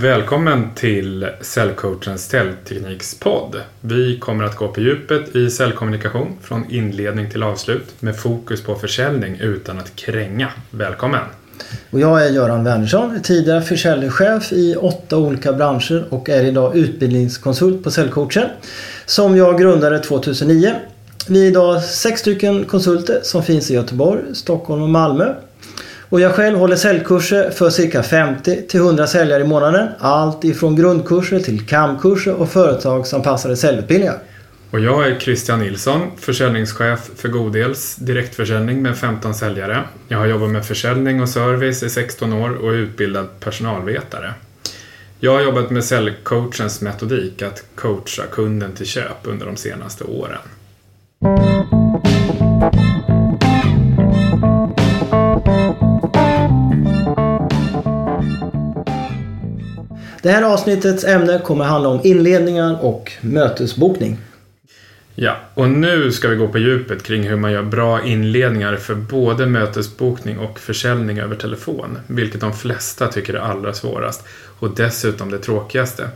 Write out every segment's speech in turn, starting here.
Välkommen till Cellcoachens Cellteknikspodd. Vi kommer att gå på djupet i cellkommunikation från inledning till avslut med fokus på försäljning utan att kränga. Välkommen! Och jag är Göran Wernersson, tidigare försäljningschef i åtta olika branscher och är idag utbildningskonsult på Cellcoachen som jag grundade 2009. Vi är idag sex stycken konsulter som finns i Göteborg, Stockholm och Malmö. Och jag själv håller säljkurser för cirka 50 till 100 säljare i månaden. Allt ifrån grundkurser till kamkurser och företagsanpassade säljutbildningar. Och jag är Christian Nilsson, försäljningschef för Godels direktförsäljning med 15 säljare. Jag har jobbat med försäljning och service i 16 år och är utbildad personalvetare. Jag har jobbat med säljcoachens metodik att coacha kunden till köp under de senaste åren. Det här avsnittets ämne kommer handla om inledningar och mötesbokning. Ja, och nu ska vi gå på djupet kring hur man gör bra inledningar för både mötesbokning och försäljning över telefon, vilket de flesta tycker är allra svårast och dessutom det tråkigaste.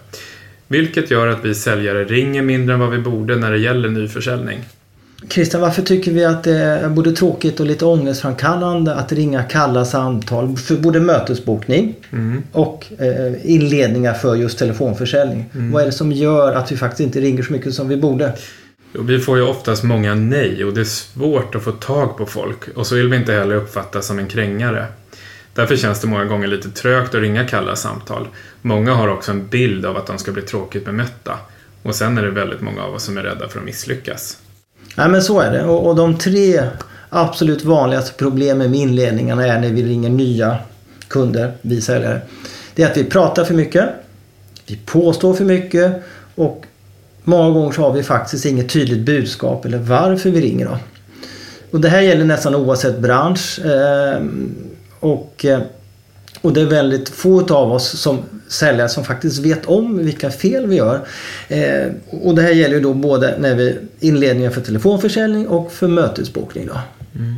Vilket gör att vi säljare ringer mindre än vad vi borde när det gäller nyförsäljning. Christian, varför tycker vi att det är både tråkigt och lite ångestframkallande att ringa kalla samtal för både mötesbokning mm. och eh, inledningar för just telefonförsäljning? Mm. Vad är det som gör att vi faktiskt inte ringer så mycket som vi borde? Vi får ju oftast många nej och det är svårt att få tag på folk och så vill vi inte heller uppfattas som en krängare. Därför känns det många gånger lite trögt att ringa kalla samtal. Många har också en bild av att de ska bli tråkigt bemötta och sen är det väldigt många av oss som är rädda för att misslyckas. Nej men så är det och, och de tre absolut vanligaste problemen med inledningarna är när vi ringer nya kunder, vi säljare. Det är att vi pratar för mycket, vi påstår för mycket och många gånger så har vi faktiskt inget tydligt budskap eller varför vi ringer då. Och det här gäller nästan oavsett bransch. Eh, och, eh, och det är väldigt få av oss som säljare som faktiskt vet om vilka fel vi gör. Eh, och det här gäller ju då både när vi inledningen för telefonförsäljning och för mötesbokning. Då. Mm.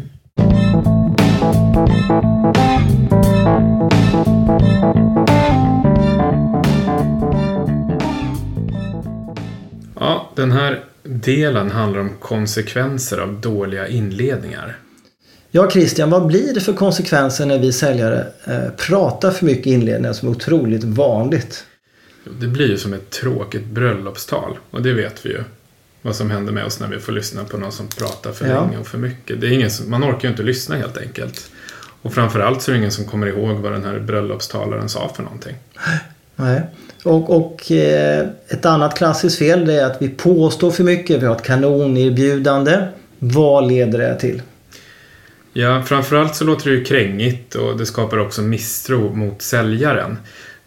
Ja, den här delen handlar om konsekvenser av dåliga inledningar. Ja Christian, vad blir det för konsekvenser när vi säljare eh, pratar för mycket inledningar som är otroligt vanligt? Det blir ju som ett tråkigt bröllopstal och det vet vi ju. Vad som händer med oss när vi får lyssna på någon som pratar för ja. länge och för mycket. Det är ingen som, man orkar ju inte lyssna helt enkelt. Och framförallt så är det ingen som kommer ihåg vad den här bröllopstalaren sa för någonting. Nej. Och, och eh, ett annat klassiskt fel det är att vi påstår för mycket. Vi har ett kanonerbjudande. Vad leder det till? Ja, framförallt så låter det ju krängigt och det skapar också misstro mot säljaren.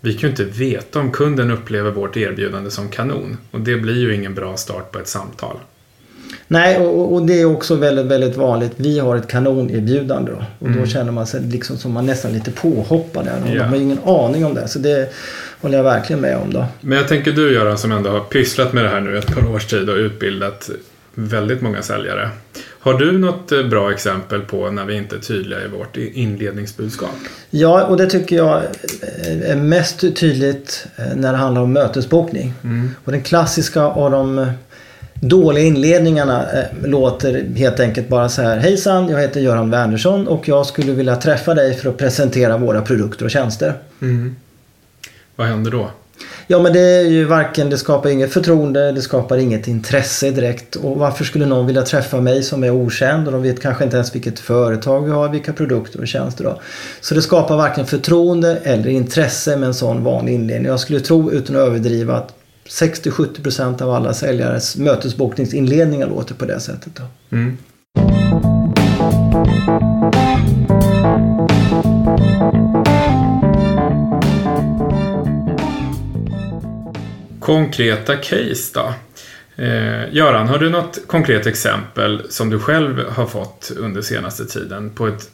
Vi kan ju inte veta om kunden upplever vårt erbjudande som kanon och det blir ju ingen bra start på ett samtal. Nej, och, och, det är också väldigt, väldigt vanligt. Vi har ett kanonerbjudande då. Och mm. då känner man sig liksom som man nästan lite påhoppad där. Och yeah. Man har ingen aning om det. Så det håller jag verkligen med om då. Men jag tänker du Göran som ändå har pysslat med det här nu ett par års tid och utbildat väldigt många säljare. Har du något eh, bra exempel på när vi inte är tydliga i vårt inledningsbudskap? Ja, och det tycker jag är mest tydligt eh, när det handlar om mötesbokning. Mm. Och den klassiska av de eh, dåliga inledningarna låter helt enkelt bara så här. Hejsan, jag heter Göran Wernersson och jag skulle vilja träffa dig för att presentera våra produkter och tjänster. Mm. Vad händer då? Ja men det är ju varken, det skapar inget förtroende, det skapar inget intresse direkt. Och varför skulle någon vilja träffa mig som är okänd och de vet kanske inte ens vilket företag vi har, vilka produkter och tjänster då. Så det skapar varken förtroende eller intresse med en sån vanlig inledning. Jag skulle tro utan att överdriva att 60-70% av alla säljares mötesbokningsinledningar låter på det sättet. Då. Mm. Konkreta case då? Eh, Göran, har du något konkret exempel som du själv har fått under senaste tiden på ett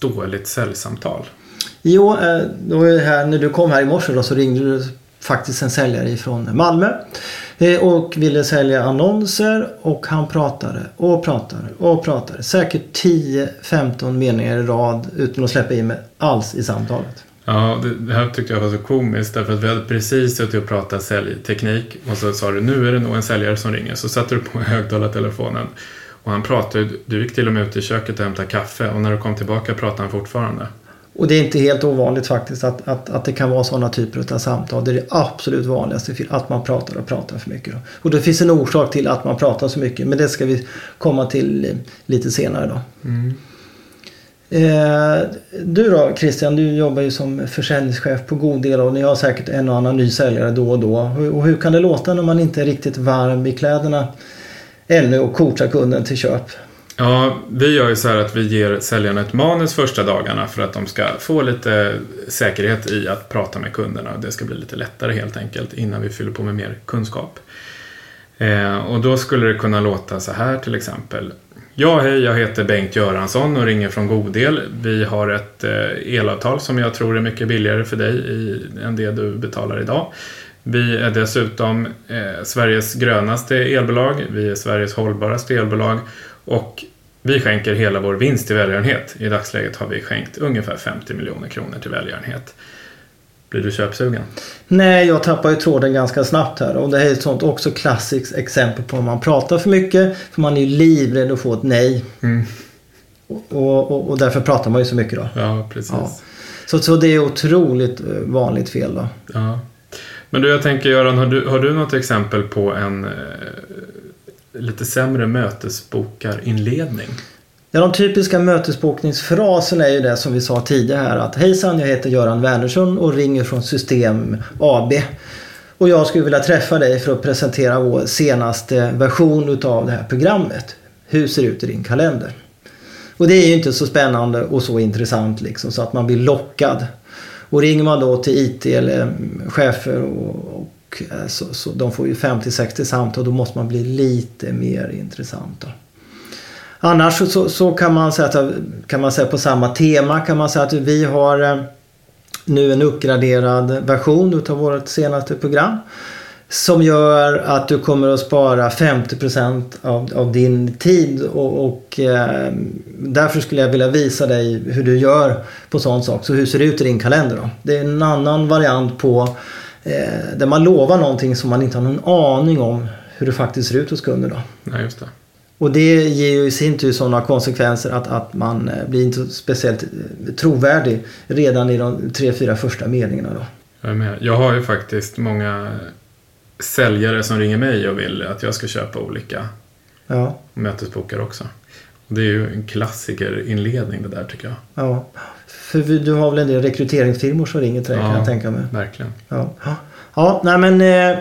dåligt säljsamtal? Jo, eh, då är här, när du kom här i morse då, så ringde du faktiskt en säljare från Malmö eh, och ville sälja annonser och han pratade och pratade och pratade. Säkert 10-15 meningar i rad utan att släppa in mig alls i samtalet. Ja, det, det här tyckte jag var så komiskt därför att vi hade precis suttit och pratat säljteknik och så sa du nu är det nog en säljare som ringer. Så satte du på högtalartelefonen och han pratade, du gick till och med ut i köket och hämtade kaffe och när du kom tillbaka pratade han fortfarande. Och det är inte helt ovanligt faktiskt att, att, att det kan vara sådana typer av samtal. Det är det absolut vanligaste, att man pratar och pratar för mycket. Då. Och det finns en orsak till att man pratar så mycket, men det ska vi komma till lite senare då. Mm. Eh, du då Christian, du jobbar ju som försäljningschef på god del och ni har säkert en och annan ny säljare då och då. Och hur kan det låta när man inte är riktigt varm i kläderna ännu och coachar kunden till köp? Ja, vi gör ju så här att vi ger säljarna ett manus första dagarna för att de ska få lite säkerhet i att prata med kunderna. Det ska bli lite lättare helt enkelt innan vi fyller på med mer kunskap. Eh, och då skulle det kunna låta så här till exempel. Ja, hej, jag heter Bengt Göransson och ringer från Godel. Vi har ett eh, elavtal som jag tror är mycket billigare för dig än det du betalar idag. Vi är dessutom eh, Sveriges grönaste elbolag. Vi är Sveriges hållbaraste elbolag och vi skänker hela vår vinst till välgörenhet. I dagsläget har vi skänkt ungefär 50 miljoner kronor till välgörenhet. Blir du köpsugen? Nej, jag tappar ju tråden ganska snabbt här. Och det är ett sånt också klassiskt exempel på om man pratar för mycket. För man är ju livrädd att få ett nej. Mm. Och, och, och, därför pratar man ju så mycket då. Ja, precis. Ja. Så, så det är otroligt eh, vanligt fel då. Ja. Men du, jag tänker Göran, har du, har du något exempel på en eh, lite sämre mötesbokarinledning? Ja, de typiska mötesbokningsfraserna är ju det som vi sa tidigare här att Hejsan, jag heter Göran Wernersson och ringer från System AB. Och jag skulle vilja träffa dig för att presentera vår senaste version utav det här programmet. Hur ser det ut i din kalender? Och det är ju inte så spännande och så intressant liksom så att man blir lockad. Och ringer man då till IT eller mm, chefer och, och eh, så, så de får ju 50-60 samtal då måste man bli lite mer intressant. Då. Annars så, så, kan, man säga att, kan man säga på samma tema kan man säga att vi har eh, nu en uppgraderad version utav vårt senaste program. Som gör att du kommer att spara 50% av, av din tid och, och eh, därför skulle jag vilja visa dig hur du gör på sån sak. Så hur ser det ut i din kalender då? Det är en annan variant på eh, där man lovar någonting som man inte har någon aning om hur det faktiskt ser ut hos kunder då. Nej, just det. Och det ger ju i sin tur sådana konsekvenser att, att man eh, blir inte speciellt eh, trovärdig redan i de tre, fyra första meningarna. Då. Jag, är med. jag har ju faktiskt många säljare som ringer mig och vill att jag ska köpa olika ja. mötesbokar också. Och det är ju en klassikerinledning det där tycker jag. Ja, för du har väl en del rekryteringsfirmor som ringer till dig ja, kan jag tänka mig. verkligen. Ja, ja nej men eh,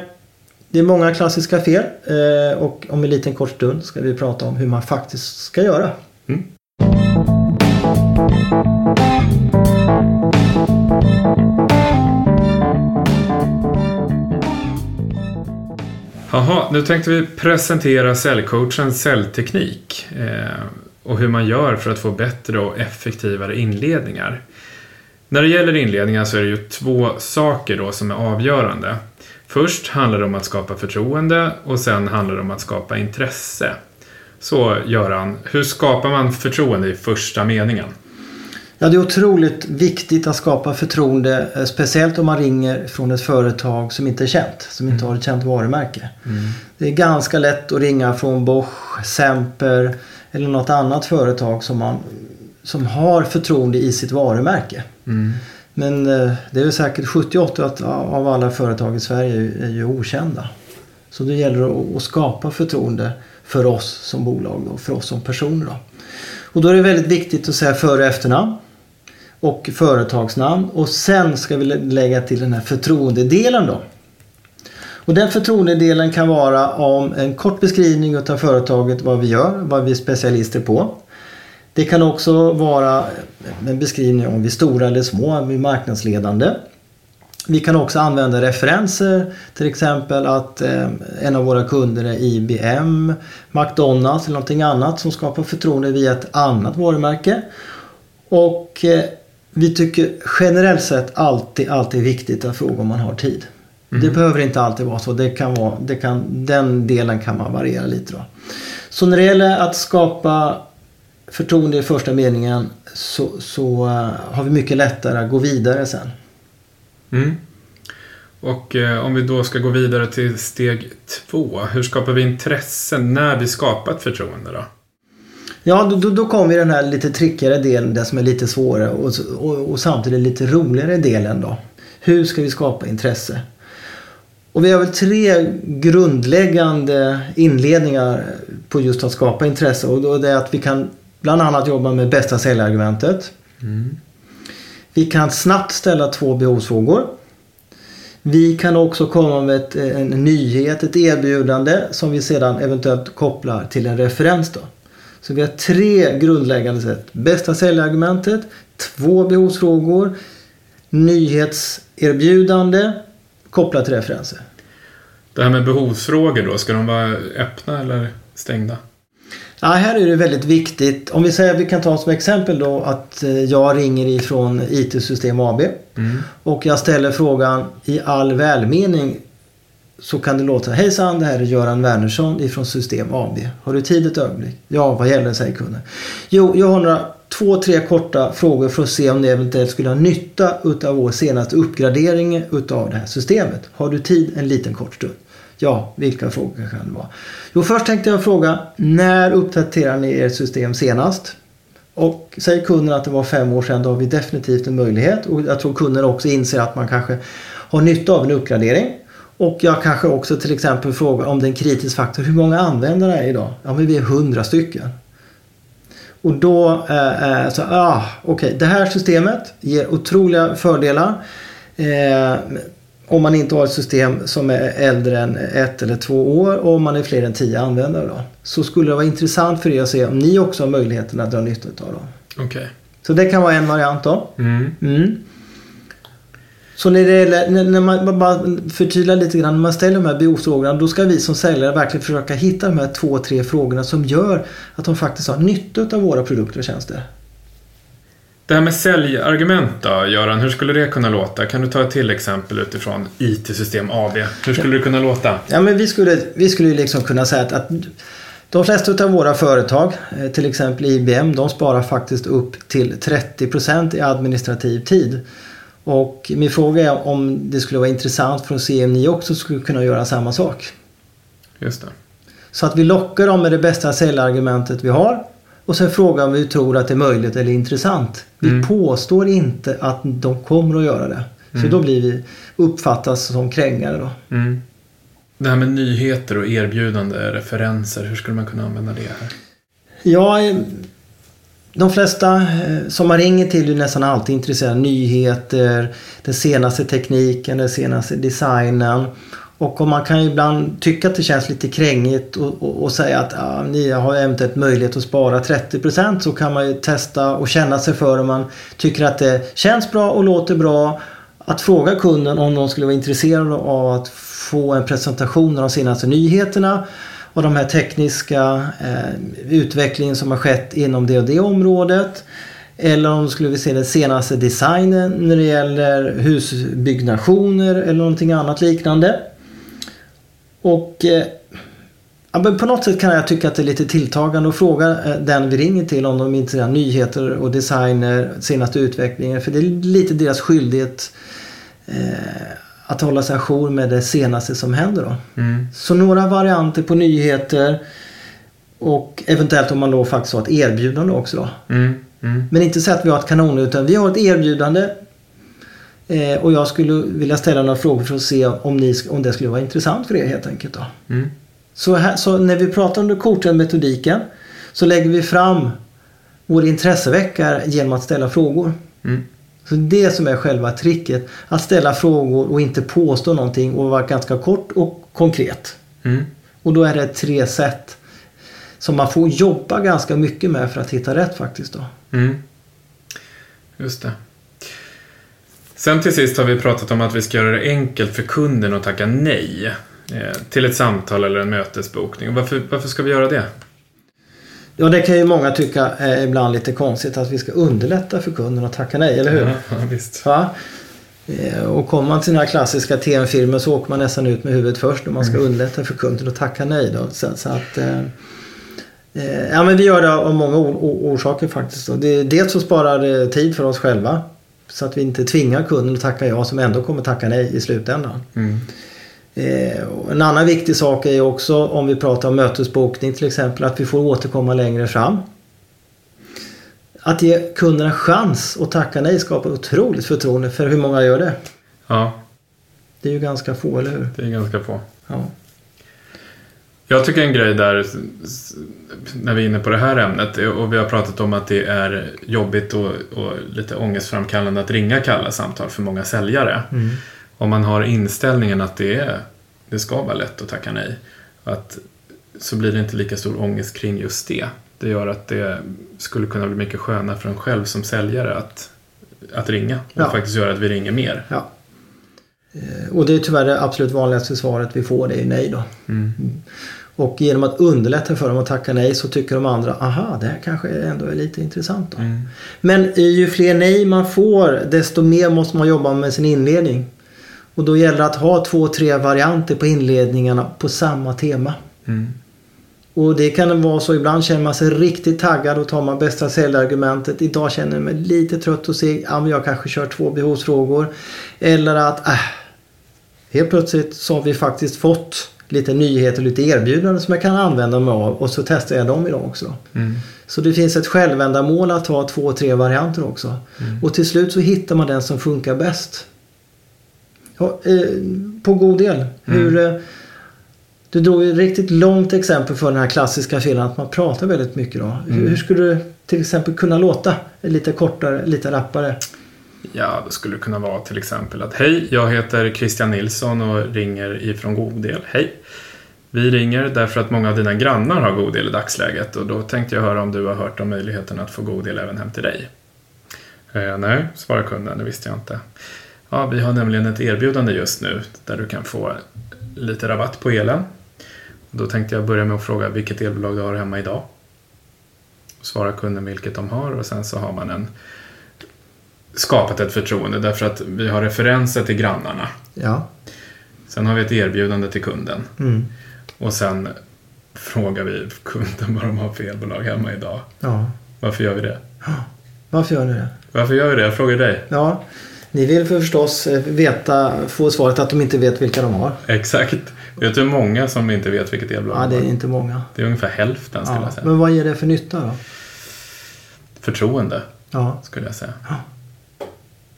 det är många klassiska fel eh, och om en liten kort stund ska vi prata om hur man faktiskt ska göra. Mm. Jaha, nu tänkte vi presentera säljcoachens säljteknik eh, och hur man gör för att få bättre och effektivare inledningar. När det gäller inledningar så är det ju två saker då som är avgörande. Först handlar det om att skapa förtroende och sen handlar det om att skapa intresse. Så Göran, hur skapar man förtroende i första meningen? Ja, det är otroligt viktigt att skapa förtroende, eh, speciellt om man ringer från ett företag som inte är känt, som inte mm. har ett känt varumärke. Mm. Det är ganska lätt att ringa från Bosch, Semper eller något annat företag som, man, som har förtroende i sitt varumärke. Mm. Men eh, det är väl säkert 70-80 av alla företag i Sverige är ju okända. Så det gäller att skapa förtroende för oss som bolag och för oss som personer. Då. Och då är det väldigt viktigt att säga före och efternamn och företagsnamn och sen ska vi lägga till den här förtroendedelen då. Och den förtroendedelen kan vara om en kort beskrivning av företaget, vad vi gör, vad vi är specialister på. Det kan också vara en beskrivning om vi är stora eller små, om vi är marknadsledande. Vi kan också använda referenser, till exempel att eh, en av våra kunder är IBM, McDonalds eller någonting annat som skapar förtroende via ett annat varumärke. Och eh, vi tycker generellt sett alltid, alltid viktigt att fråga om man har tid. Mm. Det behöver inte alltid vara så. Det kan vara, det kan, den delen kan man variera lite. Då. Så när det gäller att skapa förtroende i första meningen så, så uh, har vi mycket lättare att gå vidare sen. Mm. Och eh, om vi då ska gå vidare till steg två. Hur skapar vi intresse när vi skapar ett förtroende då? Ja, då, då, då kommer vi den här lite trickigare delen, det som är lite svårare och, och, och samtidigt lite roligare delen då. Hur ska vi skapa intresse? Och vi har väl tre grundläggande inledningar på just att skapa intresse och då är det att vi kan bland annat jobba med bästa säljargumentet. Mm. Vi kan snabbt ställa två behovsfrågor. Vi kan också komma med ett, en nyhet, ett erbjudande som vi sedan eventuellt kopplar till en referens. Då. Så vi har tre grundläggande sätt. Bästa säljargumentet, två behovsfrågor, nyhetserbjudande kopplat till referenser. Det här med behovsfrågor då, ska de vara öppna eller stängda? Ja, här är det väldigt viktigt. Om vi säger, vi kan ta som exempel då att eh, jag ringer ifrån IT-system AB. Mm. Och jag ställer frågan i all välmening. Så kan det låta, hejsan det här är Göran Wernersson ifrån System AB. Har du tid ett ögonblick? Ja, vad gäller säger kunden. Jo, jag har några två, tre korta frågor för att se om ni eventuellt skulle ha nytta utav vår senaste uppgradering utav det här systemet. Har du tid en liten kort stund? Ja, vilka frågor kan det vara? Jo, först tänkte jag fråga när uppdaterar ni ert system senast? Och säger kunden att det var fem år sedan, då har vi definitivt en möjlighet. Och jag tror kunden också inser att man kanske har nytta av en uppgradering. Och jag kanske också till exempel frågar om det är en kritisk faktor. Hur många användare är det idag? Ja, men vi är hundra stycken. Och då eh, eh så, ah, okej, okay, det här systemet ger otroliga fördelar. Eh, om man inte har ett system som är äldre än ett eller två år och om man är fler än tio användare. Då, så skulle det vara intressant för er att se om ni också har möjligheten att dra nytta av dem. Okay. Så det kan vara en variant då. Mm. Mm. Så när, det gäller, när, man bara förtydligar lite grann, när man ställer de här behovsfrågorna då ska vi som säljare verkligen försöka hitta de här två, tre frågorna som gör att de faktiskt har nytta av våra produkter och tjänster. Det här med säljargument då, Göran, hur skulle det kunna låta? Kan du ta ett till exempel utifrån IT-system AB? Hur skulle ja. det kunna låta? Ja, men vi skulle, vi skulle liksom kunna säga att, att de flesta av våra företag, eh, till exempel IBM, de sparar faktiskt upp till 30% i administrativ tid. Och min fråga är om det skulle vara intressant för att se om ni också skulle kunna göra samma sak. Just det. Så att vi lockar dem med det bästa säljargumentet vi har och sen frågar om vi tror att det är möjligt eller intressant. Vi mm. påstår inte att de kommer att göra det. Så mm. då blir vi uppfattas som krängare då. Mm. Det här med nyheter och erbjudande referenser, hur skulle man kunna använda det här? Ja, de flesta eh, som man ringer till är nästan alltid intresserade av nyheter, den senaste tekniken, den senaste designen. Och om man kan ju ibland tycka att det känns lite krängigt och, och, och säga att ah, ni har eventuellt möjlighet att spara 30% så kan man ju testa och känna sig för om man tycker att det känns bra och låter bra. Att fråga kunden om de skulle vara intresserade av att få en presentation av de senaste nyheterna och de här tekniska eh, utvecklingen som har skett inom det och det området. Eller om skulle vi se den senaste designen när det gäller husbyggnationer eller någonting annat liknande. Och eh, på något sätt kan jag tycka att det är lite tilltagande att fråga eh, den vi ringer till om de är intresserade av nyheter och designer, senaste utvecklingen. För det är lite deras skyldighet eh, att hålla sig ajour med det senaste som händer. Då. Mm. Så några varianter på nyheter och eventuellt om man då faktiskt har ett erbjudande också. Då. Mm. Mm. Men inte så att vi har ett kanon utan vi har ett erbjudande eh, och jag skulle vilja ställa några frågor för att se om, ni, om det skulle vara intressant för er helt enkelt. Då. Mm. Så, här, så när vi pratar om den kortade metodiken så lägger vi fram vår intressevecka genom att ställa frågor. Mm. Så det som är själva tricket. Att ställa frågor och inte påstå någonting och vara ganska kort och konkret. Mm. Och då är det tre sätt som man får jobba ganska mycket med för att hitta rätt faktiskt. Då. Mm. Just det. Sen till sist har vi pratat om att vi ska göra det enkelt för kunden att tacka nej eh, till ett samtal eller en mötesbokning. Varför, varför ska vi göra det? Ja, det kan ju många tycka är ibland lite konstigt att vi ska underlätta för kunden att tacka nej, eller hur? Ja, visst. Ja. Eh, och kommer man till den här klassiska TM-filmen så åker man nästan ut med huvudet först och man ska mm. underlätta för kunden att tacka nej. Då. Så, så att, eh, Eh, ja, men vi gör det av många orsaker faktiskt. Då. Det, dels så sparar det tid för oss själva. Så att vi inte tvingar kunden att tacka ja som ändå kommer tacka nej i slutändan. Mm. Eh, en annan viktig sak är också om vi pratar om mötesbokning till exempel att vi får återkomma längre fram. Att ge kunderna chans att tacka nej skapar otroligt förtroende för hur många gör det? Ja. Det är ju ganska få, eller hur? Det är ganska få. Ja. Jag tycker en grej där, när vi är inne på det här ämnet, och vi har pratat om att det är jobbigt och, och lite ångestframkallande att ringa kalla samtal för många säljare. Mm. Om man har inställningen att det, är, det ska vara lätt att tacka nej, att, så blir det inte lika stor ångest kring just det. Det gör att det skulle kunna bli mycket skönare för en själv som säljare att, att ringa och Ja. faktiskt göra att vi ringer mer. ja. Eh, Och det är tyvärr det absolut vanligaste svaret vi får, det är nej då. Mm. Och genom att underlätta för dem att tacka nej så tycker de andra, aha, det här kanske ändå är lite intressant då. Mm. Men ju fler nej man får desto mer måste man jobba med sin inledning. Och då gäller det att ha två, tre varianter på inledningarna på samma tema. Mm. Och det kan vara så ibland känner man sig riktigt taggad och tar man bästa säljargumentet. Idag känner jag mig lite trött och seg. Ja, men jag kanske kör två behovsfrågor. Eller att äh, helt plötsligt så har vi faktiskt fått lite nyheter, lite erbjudanden som jag kan använda mig av och så testar jag dem idag också. Mm. Så det finns ett självändamål att ha två, tre varianter också. Och till slut så hittar man den som funkar bäst. Ja, eh, på god del. Hur, eh, du drog ett riktigt långt exempel för den här klassiska felen att man pratar väldigt mycket. Då. Hur, hur skulle du till exempel kunna låta lite kortare, lite rappare? Ja, det skulle kunna vara till exempel att Hej, jag heter Christian Nilsson och ringer ifrån Godel. Hej! Vi ringer därför att många av dina grannar har Godel i dagsläget och då tänkte jag höra om du har hört om möjligheten att få Godel även hem till dig. Eh, nej, svarar kunden, det visste jag inte. Ja, vi har nämligen ett erbjudande just nu där du kan få lite rabatt på elen. Då tänkte jag börja med att fråga vilket elbolag du har hemma idag. Svarar kunden vilket de har och sen så har man en skapat ett förtroende därför att vi har referenser till grannarna. Ja. Sen har vi ett erbjudande till kunden Mm. och sen frågar vi kunden vad de har för elbolag hemma idag. ja. Varför gör vi det? Varför gör ni det? Varför gör vi det? Jag frågar dig. Ja, ni vill förstås eh, veta, få svaret att de inte vet vilka de har. Exakt. Vet du hur många som inte vet vilket elbolag Ja, de det är har? inte många. Det är ungefär hälften skulle Ja. jag säga. Men vad ger det för nytta då? Förtroende Ja. skulle jag säga.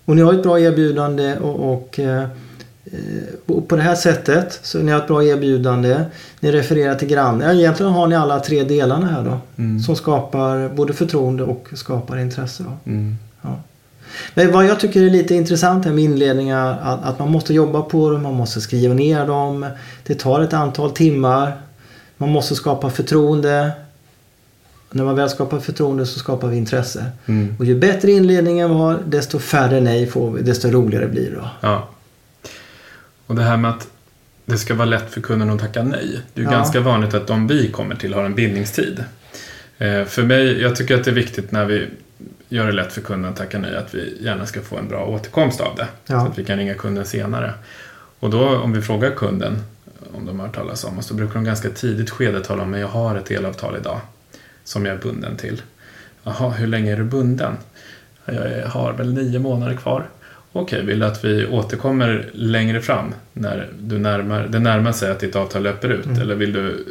Och ni har ett bra erbjudande och, och, eh, och på det här sättet så ni har ett bra erbjudande. Ni refererar till grannar. Ja, Egentligen har ni alla tre delarna här då. Mm. Som skapar både förtroende och skapar intresse. Då. Mm. Ja. Men vad jag tycker är lite intressant här med inledningar att, att man måste jobba på dem, man måste skriva ner dem. Det tar ett antal timmar. Man måste skapa förtroende. När man väl skapar förtroende så skapar vi intresse. Mm. Och ju bättre inledningen var desto färre nej får vi, desto roligare blir det. Ja. Och det här med att det ska vara lätt för kunden att tacka nej. Det är ju Ja. ganska vanligt att de vi kommer till har en bindningstid. Eh, för mig, jag tycker att det är viktigt när vi gör det lätt för kunden att tacka nej att vi gärna ska få en bra återkomst av det. Ja. Så att vi kan ringa kunden senare. Och då om vi frågar kunden om de har hört talas om oss, då brukar de ganska tidigt skede tala om men jag har ett elavtal idag som jag är bunden till. Jaha, hur länge är du bunden? Jag har väl nio månader kvar. Okej, vill du att vi återkommer längre fram när du närmar, det närmar sig att ditt avtal löper ut? Mm. Eller vill du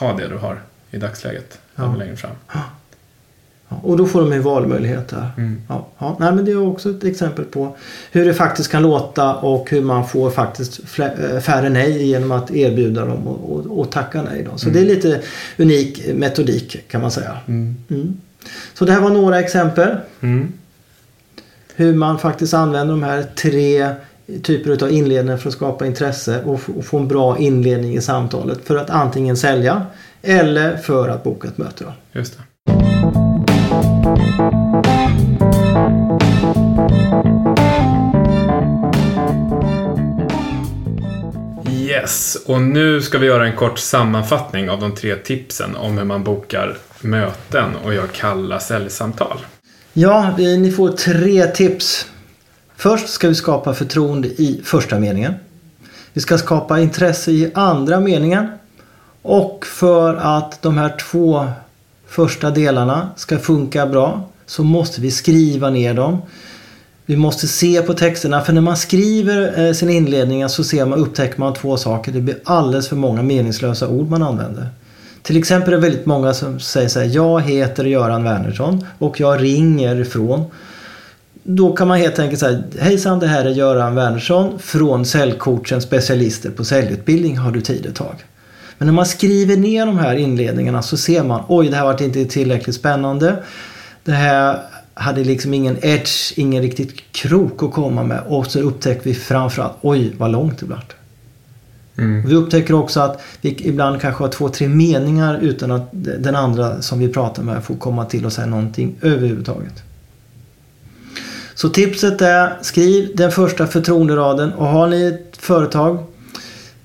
ha det du har i dagsläget Ja. längre fram? Ja, och då får de ju valmöjligheter. Mm. Ja, ja. Nej, men det är också ett exempel på hur det faktiskt kan låta och hur man får faktiskt eh, färre nej genom att erbjuda dem och, och, och tacka nej. Då. Så det är lite unik metodik kan man säga. Mm. Mm. Så det här var några exempel. Mm. Hur man faktiskt använder de här tre typer av inledningar för att skapa intresse och, och få en bra inledning i samtalet för att antingen sälja eller för att boka ett möte. Då. Just det. Yes, och nu ska vi göra en kort sammanfattning av de tre tipsen om hur man bokar möten och gör kalla säljsamtal. Ja, vi- ni får tre tips. Först ska vi skapa förtroende i första meningen. Vi ska skapa intresse i andra meningen. Och för att de här två första delarna ska funka bra så måste vi skriva ner dem. Vi måste se på texterna för när man skriver eh, sina inledningar så ser man, upptäcker man två saker. Det blir alldeles för många meningslösa ord man använder. Till exempel är det väldigt många som säger så här, jag heter Göran Wernersson och jag ringer ifrån. Då kan man helt enkelt säga, hejsan det här är Göran Wernersson från Säljcoachen specialister på säljutbildning, har du tid ett tag? Men när man skriver ner de här inledningarna så ser man, oj det här var inte tillräckligt spännande. Det här hade liksom ingen edge, ingen riktigt krok att komma med. Och så upptäcker vi framförallt, oj vad långt det blev. Mm. Vi upptäcker också att vi ibland kanske har två, tre meningar utan att den andra som vi pratar med får komma till och säga någonting överhuvudtaget. Så tipset är skriv den första förtroenderaden och har ni ett företag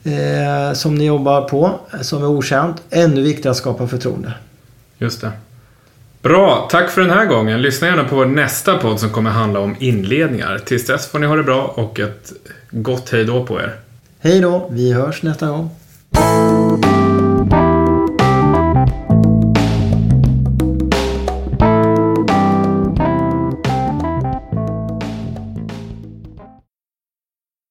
eh, som ni jobbar på som är okänt, ännu viktigare att skapa förtroende. Just det. Bra, tack för den här gången. Lyssna gärna på vår nästa podd som kommer handla om inledningar. Tills dess får ni ha det bra och ett gott hejdå på er. Hej då, vi hörs nästa gång.